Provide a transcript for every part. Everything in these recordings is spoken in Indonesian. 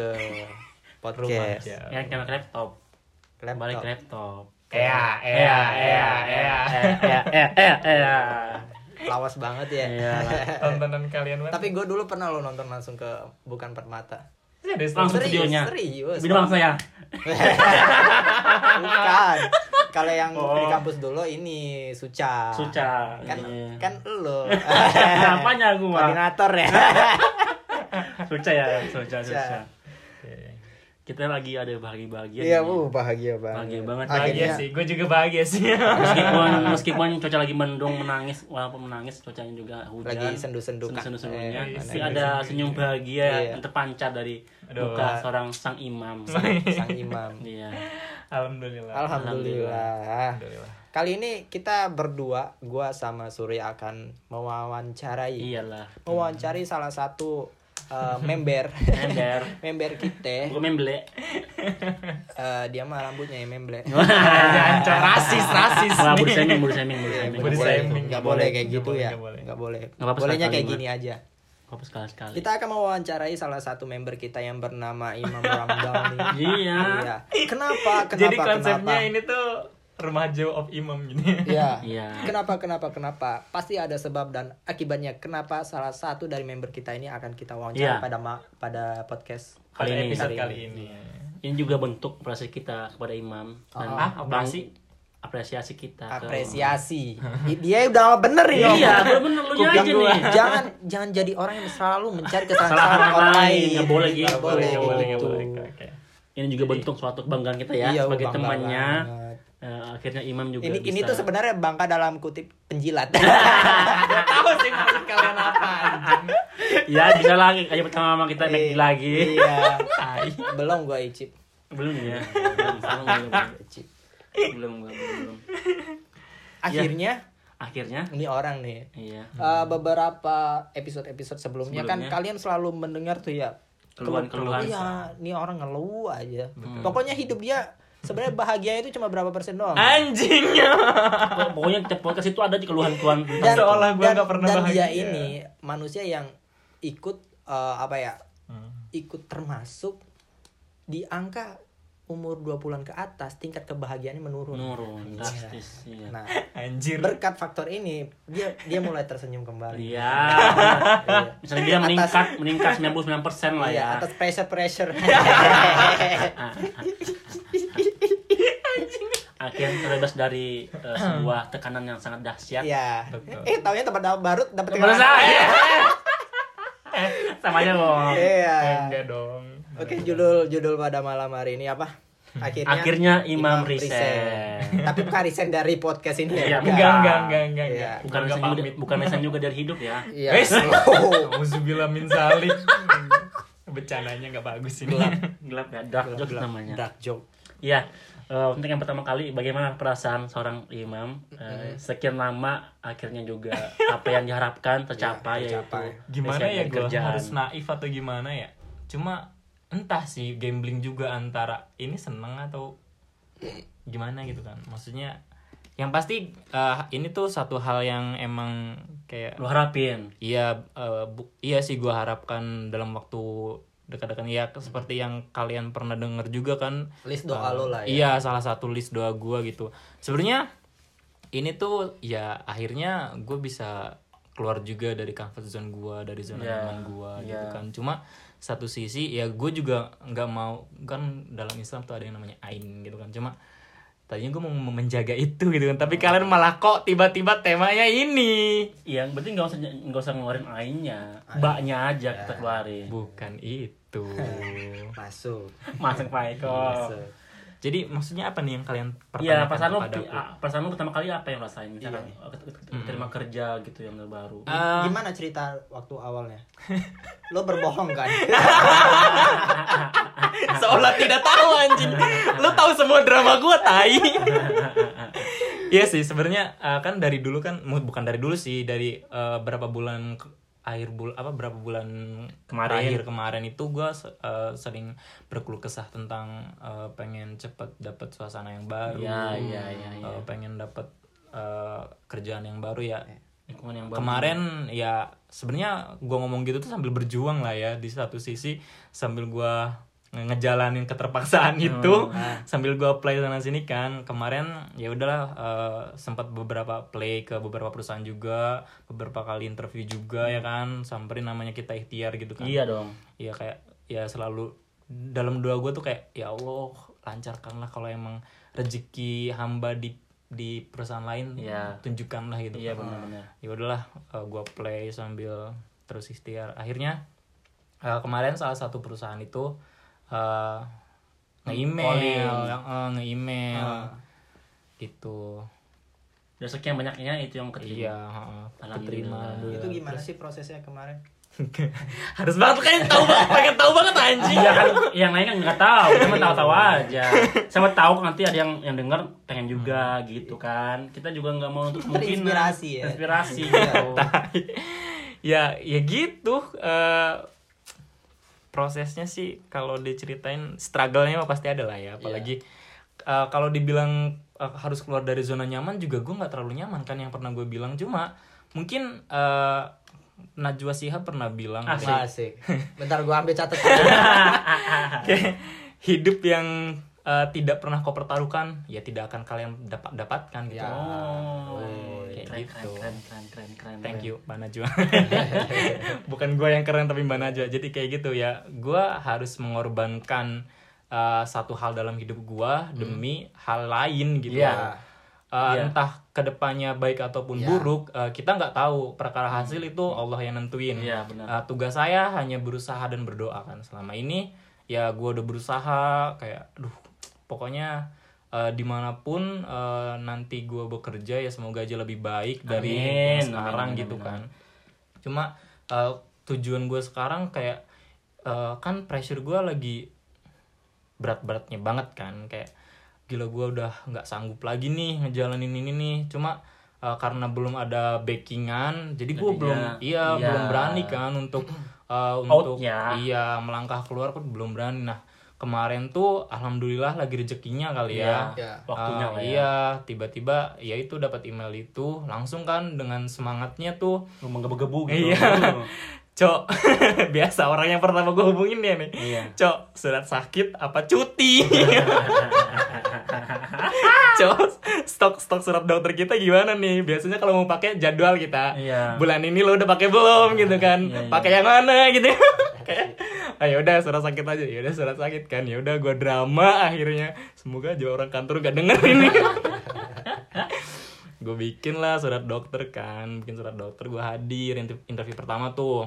Ke podcast. Ya, kita ke laptop. Kembali ke laptop. Ea, ea, ea. Eh, eh, eh, eh. Lawas banget ya. Iya. Tontonan kalian? Tapi gue dulu pernah lo nonton langsung ke bukan Permata. Serius, Langsung Serius, videonya. serius. Bidang saya. Bukan. Kalau yang Oh. di kampus dulu ini Suca. Suca. Kan Iya. kan lo. Apanya gua? Koordinator ya. Suca ya, Suca, Suca. Suca. Kita lagi ada bahagia-bahagia. Iya, bu, bahagia banget. Bahagia banget. Bahagia Akhirnya sih, gue juga bahagia sih. Meskipun meskipun cuaca lagi mendung menangis walaupun menangis cuacanya juga hujan. Lagi sendu-sendu kan. sendu-sendunya. Eh, Tapi sendu-sendu. ada senyum bahagia Iya. yang terpancar dari Aduh. muka seorang sang imam. sang imam. Iya. Alhamdulillah. Alhamdulillah. Alhamdulillah. Kali ini kita berdua, gua sama Surya akan mewawancarai, Iyalah. mewawancari salah satu eh, member, Ember. member kita. Bukan memble. Eh, dia mah rambutnya yang memble. Rasis, rasis. Wah, body nih. shaming, body shaming, body shaming. Body Nggak boleh, shaming, nggak nggak boleh boleh, kayak nggak gitu boleh, ya, nggak boleh. nggak boleh. Nggak apa-apa Bolehnya kayak gini aja. Apa sekali-sekali. Kita akan mewawancarai salah satu member kita yang bernama Imam Ramdhani. Iya. Iya. Kenapa? Kenapa? Jadi konsepnya kenapa? ini tuh remaja of imam gini. Iya. Iya. Kenapa? Kenapa? Kenapa? Pasti ada sebab dan akibatnya. Kenapa salah satu dari member kita ini akan kita wawancara Iya. pada ma- pada podcast Kali Pada ini. episode Kali kali ini. Ini juga bentuk apresiasi kita kepada imam dan Ah, apresiasi? bang- apresiasi kita. ke- apresiasi. Dia udah bener ini. ngomong. Iya, bener lu Gua aja nih. Jangan jangan jadi orang yang selalu mencari kesalahan orang lain. Nggak boleh gitu. Nggak boleh Nggak boleh, gitu. boleh. Oke, oke. Ini juga bentuk suatu kebanggaan kita ya Iya, sebagai temannya. banget. Eh, akhirnya imam juga Ini bisa. ini tuh sebenarnya bangka dalam kutip penjilat. Gak tahu sih maksud kalian apa. Ya bisa lagi aja pertama sama kita back lagi. Iya. Belum gua icip. Belum ya. Belum, belum, Icip. belum, belum, belum. Akhirnya Akhirnya, ini orang nih. iya. Eh, beberapa episode-episode sebelumnya, kan Sebelumnya. kalian selalu mendengar tuh ya Keluhan-keluhan. Iya, ini orang ngeluh aja. Pokoknya hidup dia sebenarnya bahagia itu cuma berapa persen doang. Anjingnya. Pokoknya tiap podcast itu ada aja keluhan-keluhan Dan, Seolah gua dan, nggak pernah dan bahagia. dia ini manusia yang ikut eh, apa ya? Hmm. Ikut termasuk di angka umur 20-an ke atas tingkat kebahagiaannya menurun. menurun drastis. Iya. Nah, Anjir. berkat faktor ini dia dia mulai tersenyum kembali. Iya. Iya. Misalnya dia Atas- meningkat meningkat 99% lah Iya, ya. atas pressure pressure. Akhirnya terbebas dari eh, sebuah tekanan yang sangat dahsyat. Iya. Betul. Eh, taunya tempat dapat barut dapat Teman saya. Sama aja loh. Iya. Enggak dong. Oke, judul judul pada malam hari ini apa? Akhirnya Akhirnya Imam resign. Tapi bukan resign dari podcast ini ya. Iya, Enggak, enggak, enggak, enggak. Iya. enggak. Bukan Enggak resign juga, bukan resign juga dari hidup ya. Iya. Wes. Oh. Auzubillah min zalik. Bercandanya nggak bagus ini. Gelap, gelap ya. Dark jokes namanya. Dark joke. Iya. eh, untuk yang pertama kali, bagaimana perasaan seorang imam eh, sekian lama akhirnya juga apa yang diharapkan tercapai, Ya, tercapai. yaitu Gimana ya gue kerjaan. harus naif atau gimana ya? Cuma entah sih gambling juga antara ini seneng atau gimana gitu kan. Maksudnya yang pasti eh, ini tuh satu hal yang emang kayak Lu harapin. Iya, eh, bu- iya sih gua harapkan dalam waktu dekat-dekat ya seperti yang kalian pernah denger juga kan. List doa eh, lo lah ya. Iya, salah satu list doa gua gitu. Sebenarnya ini tuh ya akhirnya gue bisa keluar juga dari comfort zone gua, dari zona Iya, nyaman gua gitu iya. kan. Cuma satu sisi ya gue juga nggak mau kan dalam Islam tuh ada yang namanya ain gitu kan. Cuma tadinya gue mau menjaga itu gitu kan tapi kalian malah kok tiba-tiba temanya ini Iya, berarti nggak usah nggak usah ngeluarin ainnya, baknya aja kita keluarin. bukan itu Masuk. Masuk Pak Eko. Masuk. jadi maksudnya apa nih yang kalian Iya, pertanyakan perasaan lu, kepadaku ah, perasaan lu pertama kali apa yang rasain? Misalkan ket- ket- terima kerja gitu yang baru. Eh, Gimana cerita waktu awalnya? Lo berbohong kan? seolah tidak tahu anjing lu tahu semua drama gua tai Iya sih sebenarnya eh, kan dari dulu kan bukan dari dulu sih dari eh, berapa bulan akhir bul apa berapa bulan Kemarin. terakhir kemarin itu gua se- eh, sering berkeluh kesah tentang eh, pengen cepet dapet suasana yang baru Iya, iya, iya, iya. eh, pengen dapet eh, kerjaan yang baru ya lingkungan yang baru. kemarin ya sebenarnya gua ngomong gitu tuh sambil berjuang lah ya di satu sisi sambil gua nge- ngejalanin keterpaksaan itu sambil gua play sana sini kan. Kemarin ya udahlah eh, sempat beberapa play ke beberapa perusahaan juga beberapa kali interview juga ya kan. Samperin namanya kita ikhtiar gitu kan. Iya dong. Ya kayak ya selalu dalam doa gue tuh kayak ya Allah lancarkanlah kalau emang rezeki hamba di di perusahaan lain Iya. tunjukkanlah gitu. Iya benar-benar. Ya udahlah gue play sambil terus ikhtiar. Akhirnya eh, kemarin salah satu perusahaan itu eh, nge-email yang eh, nge-email gitu dari sekian banyaknya itu yang keterima iya heeh, keterima. Itu gimana sih prosesnya kemarin? harus banget kan tahu banget pengen tahu banget anjing Iya kan yang lain kan nggak tahu, cuma tahu-tahu aja. Siapa tahu nanti ada yang yang dengar pengen juga gitu kan. Kita juga nggak mau untuk kemungkinan. Terinspirasi ya. Inspirasi gitu. ya ya gitu eh, prosesnya sih kalau diceritain struggle-nya pasti ada lah ya. Apalagi eh, kalau dibilang eh, harus keluar dari zona nyaman juga gue nggak terlalu nyaman kan yang pernah gue bilang. Cuma mungkin eh, Najwa Shihab pernah bilang kayak- Asik. Bentar gua ambil catatan. hidup yang eh, tidak pernah kau pertaruhkan ya tidak akan kalian dapat dapatkan gitu. Ya. Oh, keren, gitu. keren, keren, keren, keren. Thank you Mbak Najwa Bukan gue yang keren tapi Mbak Najwa Jadi kayak gitu ya Gue harus mengorbankan uh, Satu hal dalam hidup gue Demi hal lain gitu Iya. Uh, Iya. Entah ke depannya baik ataupun Iya. buruk uh, Kita nggak tahu Perkara hasil itu Allah yang nentuin Iya, benar. Uh, Tugas saya hanya berusaha dan berdoa kan Selama ini Ya gue udah berusaha Kayak Aduh pokoknya uh, di mana pun uh, nanti gue bekerja ya semoga aja lebih baik dari Amin, sekarang amin, gitu amin, kan. Cuma uh, tujuan gue sekarang kayak uh, kan pressure gue lagi berat-beratnya banget kan. Kayak gila gue udah nggak sanggup lagi nih ngejalanin ini nih. Cuma uh, karena belum ada backingan jadi gue belum iya iya. belum berani kan untuk uh, untuk Outnya. iya melangkah keluar pun belum berani. Nah kemarin tuh alhamdulillah lagi rezekinya kali ya Ya. Waktunya Ah, lah ya. iya tiba-tiba ya itu dapat email itu langsung kan dengan semangatnya tuh menggebu-gebu gitu. Iya. Cok, biasa orang yang pertama gue hubungin dia nih. Iya. Cok, surat sakit apa cuti? Cok, stok stok surat dokter kita gimana nih? Biasanya kalau mau pakai jadwal kita. Iya. Bulan ini lo udah pakai belum gitu kan? Iya, iya. Pakai yang mana gitu. Kayak ayo udah surat sakit aja. Ya udah surat sakit kan. Ya udah gua drama akhirnya. Semoga aja orang kantor gak denger ini. gue bikin lah surat dokter kan bikin surat dokter gue hadir inter- interview pertama tuh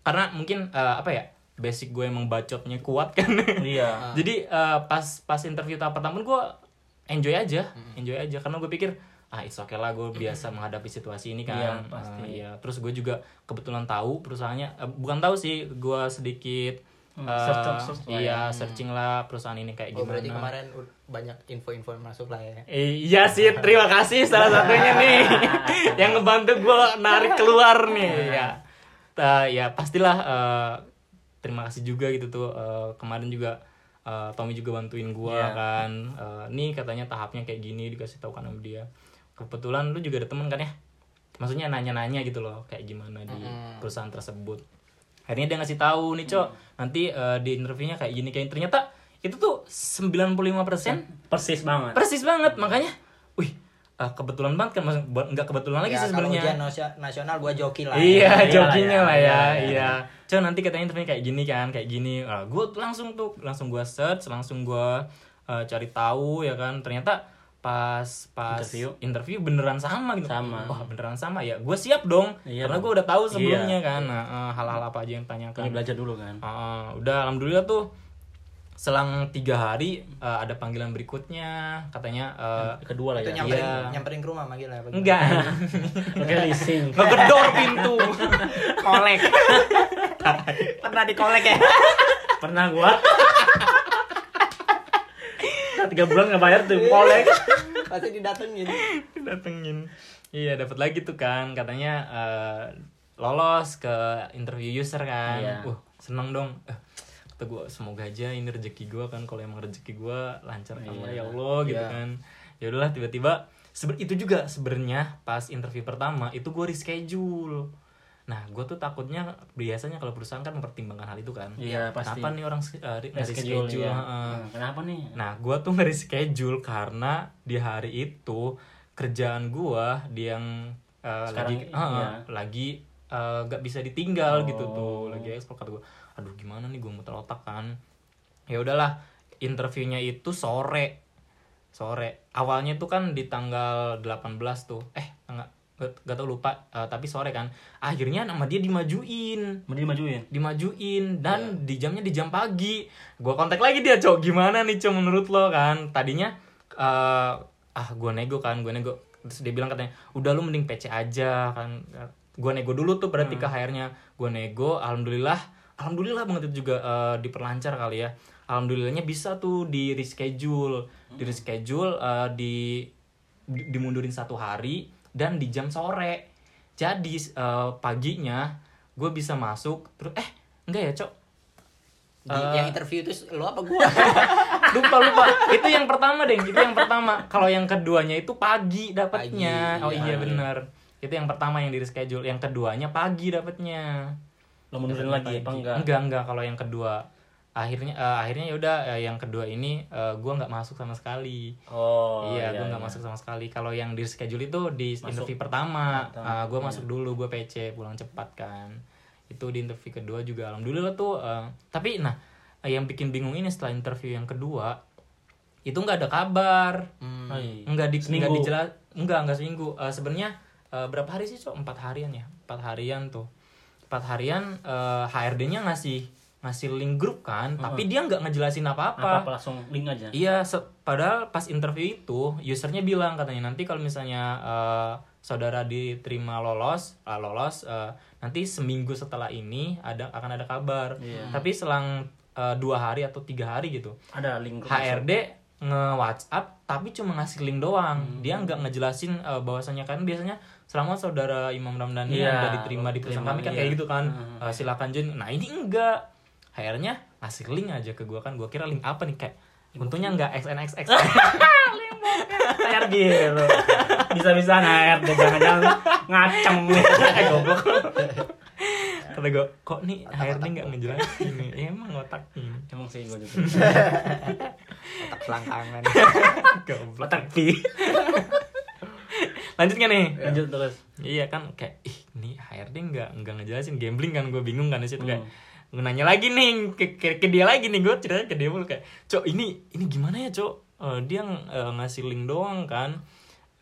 karena mungkin eh, apa ya basic gue emang bacotnya kuat kan Iya. jadi eh, pas pas interview tahap pertama gue enjoy aja enjoy aja karena gue pikir ah it's okay lah gue biasa menghadapi situasi ini kan Iya, pasti. Eh, iya. terus gue juga kebetulan tahu perusahaannya eh, bukan tahu sih gue sedikit Hmm, eh, search- search lah iya searching lah perusahaan ini Oh kayak gimana berarti kemarin banyak info-info masuk lah ya. Eh, Iya sih, terima kasih salah satunya nih yang ngebantu gue narik keluar nih ya. Ta- ya pastilah eh, terima kasih juga gitu tuh Eh, kemarin juga eh, Tommy juga bantuin gue Iya. kan. Eh, nih katanya tahapnya kayak gini dikasih tahu kan sama dia. Kebetulan lu juga ada temen kan ya? Maksudnya nanya-nanya gitu loh kayak gimana di perusahaan tersebut. Akhirnya dia ngasih tahu nih, Cok. Nanti eh, di interviewnya kayak gini kayak ternyata itu tuh 95% Persis banget. persis banget makanya eh, kebetulan banget kan buat- nggak kebetulan lagi ya, sih ujian sebenarnya nasio- nasional gua joki lah. iya Iya jokinya lah ya, ya iya, coba nanti katanya interview kayak gini kan kayak gini ah, gue langsung tuh langsung gue search langsung gue eh, cari tahu ya kan ternyata pas pas Interview. interview beneran sama gitu Sama. wah beneran sama ya gue siap dong Iya karena gue udah tahu sebelumnya Iya. kan nah, hal-hal apa aja yang tanyakan belajar dulu kan. Ah, udah alhamdulillah tuh selang tiga hari eh, ada panggilan berikutnya katanya eh, Kedua lah ya. nyamperin, Iya. nyamperin ke rumah manggil lah. apa gimana? enggak Oke, leasing. ngegedor pintu kolek Pernah dikolek ya? Pernah gua. Nah, tiga bulan nggak bayar tuh kolek. Pasti didatengin. datengin iya dapat lagi tuh kan katanya eh, lolos ke interview user kan Iya. wah seneng dong eh, kata gue semoga aja ini rezeki gue kan kalau emang rezeki gue lancar ya Iya. Allah gitu Iya. kan ya udahlah tiba-tiba sebe- itu juga sebenarnya pas interview pertama itu gue reschedule nah gue tuh takutnya biasanya kalau perusahaan kan mempertimbangkan hal itu kan Iya, pasti. kenapa nih orang uh, Reschedule, ya. Nah, kenapa nih Nah, gua tuh nge-reschedule karena di hari itu kerjaan gua di yang uh, Sekarang, lagi uh, lagi uh, gak bisa ditinggal gitu Oh. tuh, lagi ekspor kata gua. Aduh, gimana nih gua muter otak kan. Ya udahlah, interviewnya itu sore. Sore. Awalnya tuh kan di tanggal 18 tuh. Eh, enggak gak, gak tau lupa, uh, tapi sore kan. Akhirnya nama dia dimajuin. Mau dimajuin? Dimajuin. Dan di jamnya di jam pagi. Gua kontak lagi dia cok gimana nih cok menurut lo? Kan. Tadinya eh, ah gua nego kan gua nego. Terus dia bilang katanya udah lu mending PC aja kan. Gua nego dulu tuh berarti ke HR-nya gua nego alhamdulillah alhamdulillah banget itu juga eh, diperlancar kali ya. Alhamdulillahnya bisa tuh di reschedule. Di reschedule eh, di di- dimundurin satu hari dan di jam sore. Jadi eh, paginya gue bisa masuk terus eh enggak ya cok? Di, Eh. yang interview itu lo apa gua? lupa lupa. Itu yang pertama deh itu yang pertama. Kalau yang keduanya itu pagi dapatnya Pagi, oh iya. iya. bener. Itu yang pertama yang di reschedule. Yang keduanya pagi dapatnya lo mundurin lagi apa enggak enggak enggak kalau yang kedua akhirnya eh, akhirnya ya udah eh, yang kedua ini eh, gua nggak masuk sama sekali oh iya, gue nggak masuk sama sekali. Kalau yang di schedule itu di Masuk. interview pertama, Pertama, gue masuk dulu, gue PC pulang cepat kan. Itu di interview kedua juga, alhamdulillah tuh. eh, tapi nah, yang bikin bingung ini setelah interview yang kedua, itu nggak ada kabar, Hmm. Iya. nggak di Seminggu. nggak dijelas, nggak nggak seminggu. Eh, Sebenarnya eh, berapa hari sih cok? Empat harian ya, empat harian tuh. Empat harian eh, HRD-nya ngasih ngasih link grup kan, tapi dia nggak ngejelasin apa apa langsung link aja Iya, padahal pas interview itu usernya bilang katanya nanti kalau misalnya eh, saudara diterima lolos, ah, lolos eh, nanti seminggu setelah ini ada akan ada kabar. Iya. Tapi selang eh, dua hari atau tiga hari gitu, ada link grup HRD nge WhatsApp tapi cuma ngasih link doang. Hmm. Dia nggak ngejelasin eh, bahwasannya kan biasanya selama saudara Imam Ramdhani Iya, udah diterima di perusahaan kami kan iya. kayak gitu kan. Hmm. Eh, silakan join. Nah, ini enggak. HR-nya ngasih link aja ke gua kan. Gua kira link apa nih kayak Untungnya enggak XNXX. HRD lo bisa-bisa HRD jangan-jangan ngacem eh goblok Kata gue, kok nih HRD nggak ngejelasin nih? Ya, emang otak ini. emang sih gue juga Otak selangkangan. Goblok. otak pi Lanjut nggak nih? lanjut terus. Iya kan kayak ih nih HRD nggak nggak ngejelasin. Gambling kan gue bingung kan di situ kayak Hmm. gue nanya lagi nih ke, ke, ke dia lagi nih gue ceritanya ke dia mulu kayak cok ini ini gimana ya cok? Eh, dia eh, ngasih link doang kan.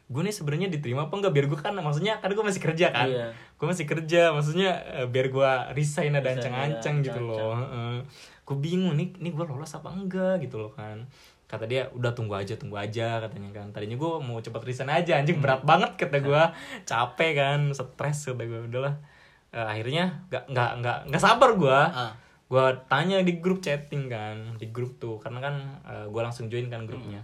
Gue nih sebenarnya diterima apa enggak biar gue kan maksudnya kan gue masih kerja kan. Iya. gue masih kerja maksudnya eh, biar gue resign ada Resign, ancang-ancang iya, gitu loh Heeh. gue bingung nih nih gue lolos apa enggak gitu loh kan kata dia udah tunggu aja tunggu aja katanya kan. Tadinya gue mau cepet resign aja anjing berat banget kata gue capek kan stres kata gue udahlah. Eh, akhirnya nggak nggak nggak nggak sabar gue Ah. gue tanya di grup chatting kan di grup tuh. Karena kan gue langsung join kan grupnya.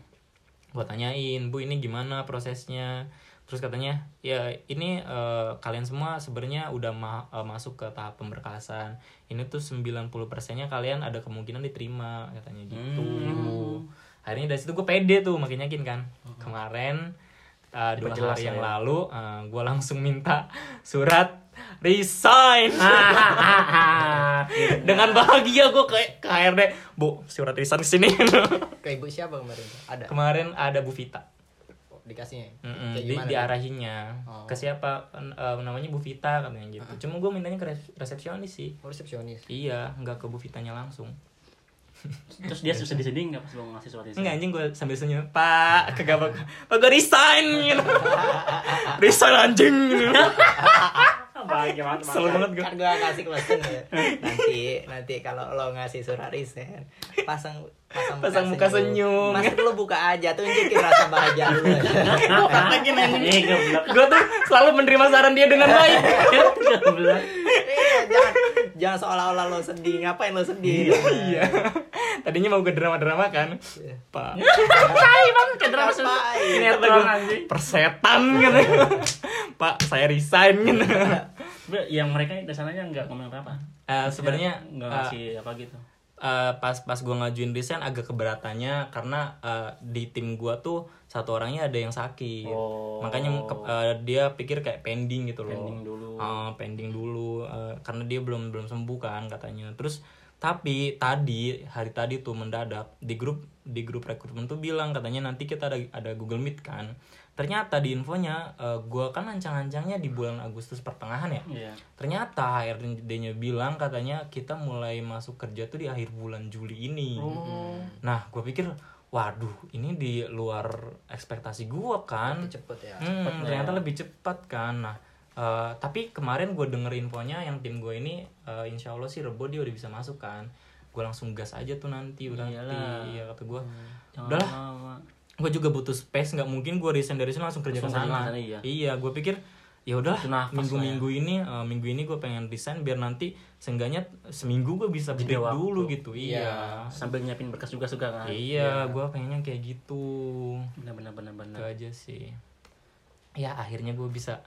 Gue tanyain bu ini gimana prosesnya? Terus katanya ya ini eh, kalian semua sebenarnya udah ma- eh, masuk ke tahap pemberkasan. Ini tuh 90 persennya kalian ada kemungkinan diterima katanya gitu. Hmm. Akhirnya dari situ gue pede tuh makin yakin kan. Kemarin eh, dua Diperjelas hari yang ya. lalu gue langsung minta surat resign. Dengan bahagia gue ke ke HRD bu surat resign ke sini. Ke ibu siapa kemarin? Ada. kemarin ada Bu Vita. Dikasihnya. Mm-mm, Kayak di, diarahinnya. Oh. ke siapa? Eh, namanya Bu Vita katanya gitu. Cuma gue mintanya ke res- resepsionis sih. Oh, resepsionis. iya nggak ke Bu Vitanya langsung terus dia susah sedih nggak pas lo ngasih surat itu Enggak anjing gue sambil senyum Pak kagak pak gue resign gitu resign anjing gitu. bahagia banget Kesel banget gue Kan gua kasih closing ya. Nanti nanti kalau lo ngasih surat resign, pasang pasang, Pasang muka senyum. Mas lu buka aja tunjukin rasa bahagia lu. lagi anjing eh goblok gue tuh selalu menerima saran dia dengan baik Iya, jangan jangan seolah-olah lo sedih. Ngapain lo sedih? iya tadinya mau ke drama-drama kan? Pak. Tai banget kayak drama sinetron anjing. persetan gitu. Pak saya resign gitu. Sebenernya yang mereka di sananya nggak ngomong apa apa Eh, sebenarnya nggak ngasih apa gitu? eh, pas pas gue ngajuin resign agak keberatannya karena eh, di tim gue tuh satu orangnya ada yang sakit. Oh. makanya ke- eh, dia pikir kayak pending gitu loh. Pending dulu. Ah, pending dulu eh, karena dia belum belum sembuh kan katanya. Terus tapi tadi hari tadi tuh mendadak di grup di grup rekrutmen tuh bilang katanya nanti kita ada ada Google Meet kan. Ternyata di infonya eh, gua kan ancang-ancangnya di bulan Agustus pertengahan ya. Iya. ternyata HRD-nya bilang katanya kita mulai masuk kerja tuh di akhir bulan Juli ini. Nah gue pikir waduh ini di luar ekspektasi gua kan. Cepet ya Hmm, ternyata lebih cepat kan. Nah, eh, tapi kemarin gue denger infonya yang tim gue ini, eh, insya Allah sih Rebo dia udah bisa masuk kan. Gue langsung gas aja tuh nanti berarti. Iya kata gue. Jangan Udahlah, gue juga butuh space. nggak mungkin gue resign dari sini langsung kerja ke sana. iya. Iya, gue pikir ya udah minggu-minggu ini eh, minggu ini gue pengen resign biar nanti seenggaknya seminggu gue bisa break waktu. dulu gitu iya Sambil nyiapin berkas juga suka kan. iya gue pengennya kayak gitu Benar benar benar benar. itu aja sih ya akhirnya gue bisa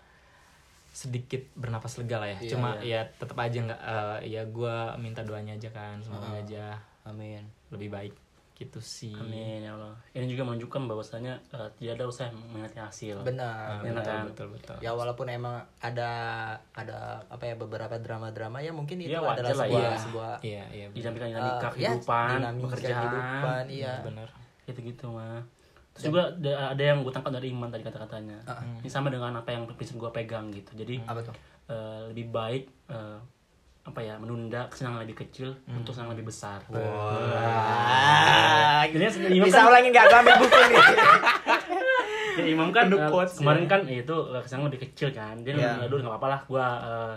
sedikit bernapas lega lah ya Iya, cuma ya tetap aja nggak eh, ya gue minta doanya aja kan semoga aja amin lebih baik gitu sih Amin ya Allah. Ini juga menunjukkan bahwasanya eh, tidak ada usaha yang mengkhianati hasil. benar Ah, Benar betul, kan? betul betul ya walaupun emang ada ada apa ya beberapa drama-drama ya mungkin itu Iya, wajar adalah lah, sebuah iya. sebuah iya iya benar. Dinamika eh, dinamika ya, kehidupan, dinamika pekerjaan. kehidupan iya benar Itu gitu mah. Terus juga ada, yang gue tangkap dari Iman tadi kata-katanya. Ini sama dengan apa yang prinsip gue pegang gitu. Jadi apa tuh eh, lebih baik eh, apa ya menunda kesenangan lebih kecil untuk kesenangan lebih besar. Wah, Jadi Imam bisa kan, ulangi nggak? Gue ambil buku nih. ya, Imam kan quotes, kemarin kan eh, itu kesenangan lebih kecil kan. Dia Iya. aduh nggak apa-apa lah, gue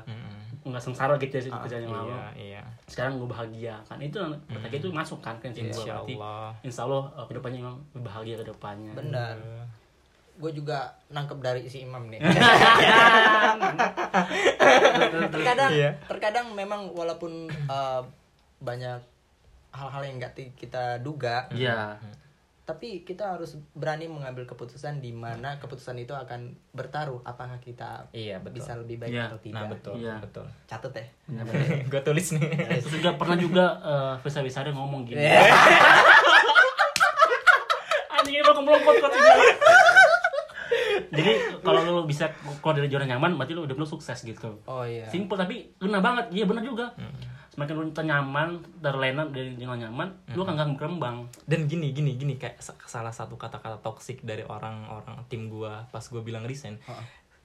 Mm-mm. Nggak sengsara gitu ya kerjanya malu. iya iya Sekarang gue bahagia kan itu berarti itu masuk kan gue insya berarti. Allah Insya Allah eh, ke depannya Imam lebih bahagia ke depannya. Benar. Gue juga nangkep dari si Imam nih. terkadang, Iya. terkadang memang walaupun eh, banyak hal-hal yang nggak kita duga, Iya. Tapi kita harus berani mengambil keputusan di mana keputusan itu akan bertaruh apakah kita iya betul bisa lebih baik Iya. atau tidak. nah betul Iya. betul Catet ya. gue tulis nih Terus juga pernah juga uh, Visa Visare ngomong gini. Iya. Anjing ini bakal melompat kok. Jadi kalau lu bisa keluar dari zona nyaman, berarti lu udah lu sukses gitu. Oh iya. Simpel tapi kena banget. Iya benar juga. Semakin lu nyaman, terlena dari zona nyaman, lu akan berkembang. dan gini gini gini kayak sa- salah satu kata-kata toksik dari orang-orang tim gua pas gua bilang resign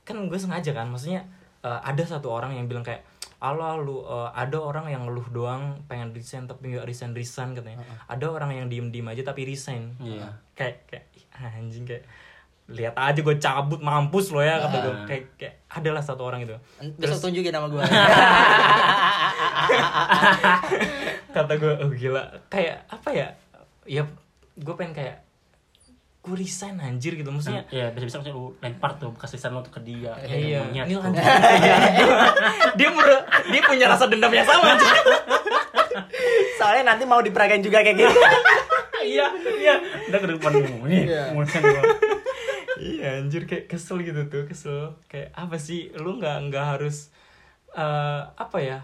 kan gue sengaja kan maksudnya eh, ada satu orang yang bilang kayak Allah lu eh, ada orang yang ngeluh doang pengen resign tapi nggak resign resign katanya ada orang yang diem diem aja tapi resign. Iya. kayak kayak anjing kayak lihat aja gue cabut mampus lo ya kata gue kayak kayak adalah satu orang itu Besok tunjukin nama gue. kata gue oh gila kayak apa ya ya gue pengen kayak gue resign anjir gitu maksudnya Iya, bisa-bisa maksudnya lu lempar tuh bekas lisan lu tuh ke dia. Ya, iya, Monyet. ini lanjut. dia mer- dia punya rasa dendam yang sama anjir. Soalnya nanti mau diperagain juga kayak gitu. Iya, iya. Udah ke depan lu. Nih, Iya. Iya anjir kayak kesel gitu tuh kesel kayak apa sih lu nggak nggak harus eh, apa ya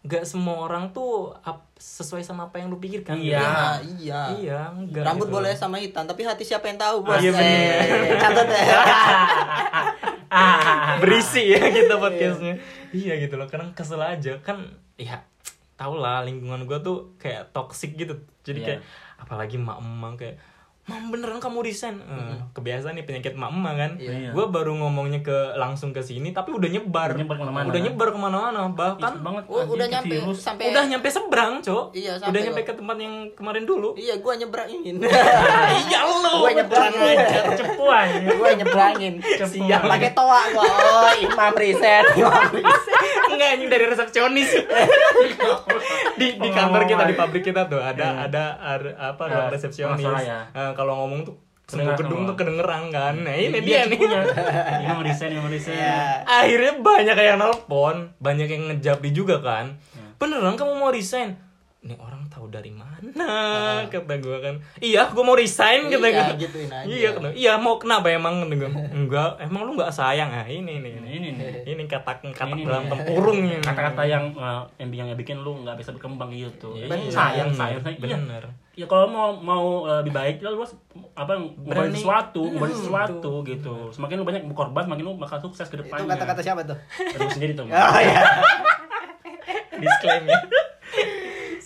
nggak semua orang tuh ap- sesuai sama apa yang lu pikirkan Iya. Iya, iya. iya enggak Rambut gitu. boleh sama hitam, tapi hati siapa yang tahu, Bos? iya, bener. Eh, Catat ya. berisi ya kita podcastnya iya gitu loh kadang kesel aja kan ya tau lah lingkungan gua tuh kayak toxic gitu jadi Iya. kayak apalagi mak emak kayak Mam beneran kamu resign Eh, Kebiasaan nih penyakit mak emak kan Iya. Gue baru ngomongnya ke langsung ke sini Tapi udah nyebar Udah nyebar ke mana-mana, Udah nyebar ke mana-mana Bahkan banget. Oh, udah nyampe virus. sampai udah nyampe seberang cok Iya, Udah nyampe ke tempat yang kemarin dulu Iya, gua nyebrangin. Iya lo Gua nyebrangin. Cepu aja. gua nyebrangin. Siap. Pakai toa gua. Oh, Imam riset. Enggak anjing dari resepsionis di di kantor kita di pabrik kita tuh ada ada ar- apa ruang Eh, resepsionis kalau ngomong tuh semua gedung tuh kedengeran kan nah ini Iya, dia nih cepunya. Imam resign, Imam resign. Iya. akhirnya banyak yang nelpon banyak yang ngejapri juga kan Hmm. beneran kamu mau resign nih orang tahu dari mana? Kata gue kan. Iya gue mau resign kata Iya, gue gituin aja. iya kata iya mau kenapa emang? Kata gue enggak emang lu nggak sayang? Ah ini nih ini. Ini nih ini. Kata kata Ini dalam tempurung ini. Kata-kata yang uh, yang yang bikin lu nggak bisa berkembang gitu Iya, Bener. sayang sayang sayang. iya. Bener ya kalau mau mau uh, lebih baik ya lu harus apa Berani. berani. sesuatu Hmm, berani sesuatu gitu. Semakin lu banyak berkorban semakin lu bakal sukses ke Itu depannya. kata-kata siapa tuh? Aduh, sendiri tuh Oh iya. disclaim ya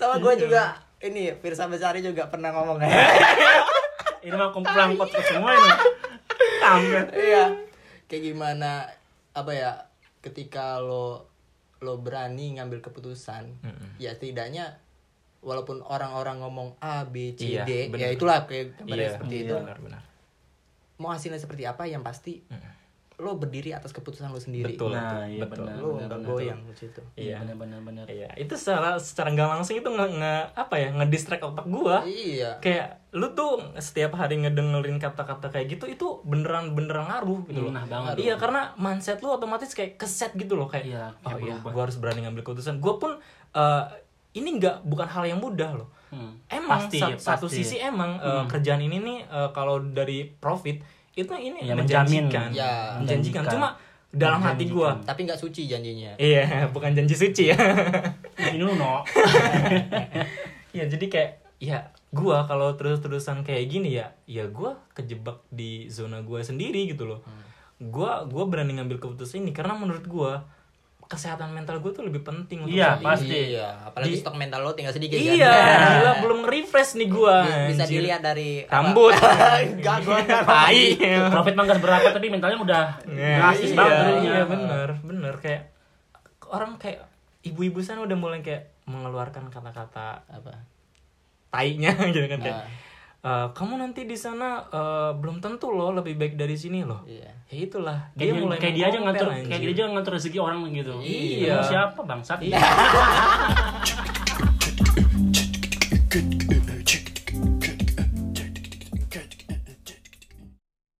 Sama gue juga ini Firsa Besari juga pernah ngomong ini mah kumpulan podcast semua ini kampret Iya. Kayak gimana apa ya ketika lo lo berani ngambil keputusan, ya setidaknya walaupun orang-orang ngomong A B C Iya, D, bener. ya itulah kayak iya seperti iya. itu. benar benar Mau hasilnya seperti apa yang pasti lo berdiri atas keputusan lo sendiri. betul Nah, betul, iya betul. benar. Lo nggak goyang di situ. iya benar benar benar iya itu secara secara nggak langsung itu nge, nge- apa ya ngedistract otak gua Iya. kayak lu tuh setiap hari ngedengerin kata-kata kayak gitu itu beneran beneran ngaruh gitu loh Nah, banget. iya karena mindset lu otomatis kayak keset gitu loh kayak Iya, oh iya gua harus berani ngambil keputusan gua pun eh, ini nggak bukan hal yang mudah loh Hmm. emang Pasti, sa- satu pasti. sisi emang eh, kerjaan ini nih eh, kalau dari profit itu ini Ya, menjamin. menjanjikan Ya, menjanjikan. Menjanjikan. cuma dalam hati gua. Tapi nggak suci janjinya. iya bukan janji suci ya. Ini no ya jadi kayak ya gua kalau terus-terusan kayak gini ya ya gua kejebak di zona gua sendiri gitu loh. Gua gua berani ngambil keputusan ini karena menurut gua kesehatan mental gua tuh lebih penting untuk Iya, pasti. Iya, apalagi Di- stok mental lo tinggal sedikit iya kan. gila belum refresh nih gua Bi- Bisa anjir. dilihat dari rambut Enggak, gua enggak. tai profit mah nggak seberapa tapi mentalnya udah drastis iya, banget turunnya iya bener bener kayak orang kayak ibu-ibu sana udah mulai kayak mengeluarkan kata-kata Apa? tainya gitu kan kayak "Eh, kamu nanti di sana eh, belum tentu loh lebih baik dari sini loh Iya. ya itulah kayak dia, mulai kayak dia aja ngatur anjir. kayak dia aja ngatur rezeki orang gitu Iya. Lu siapa bangsat Iya.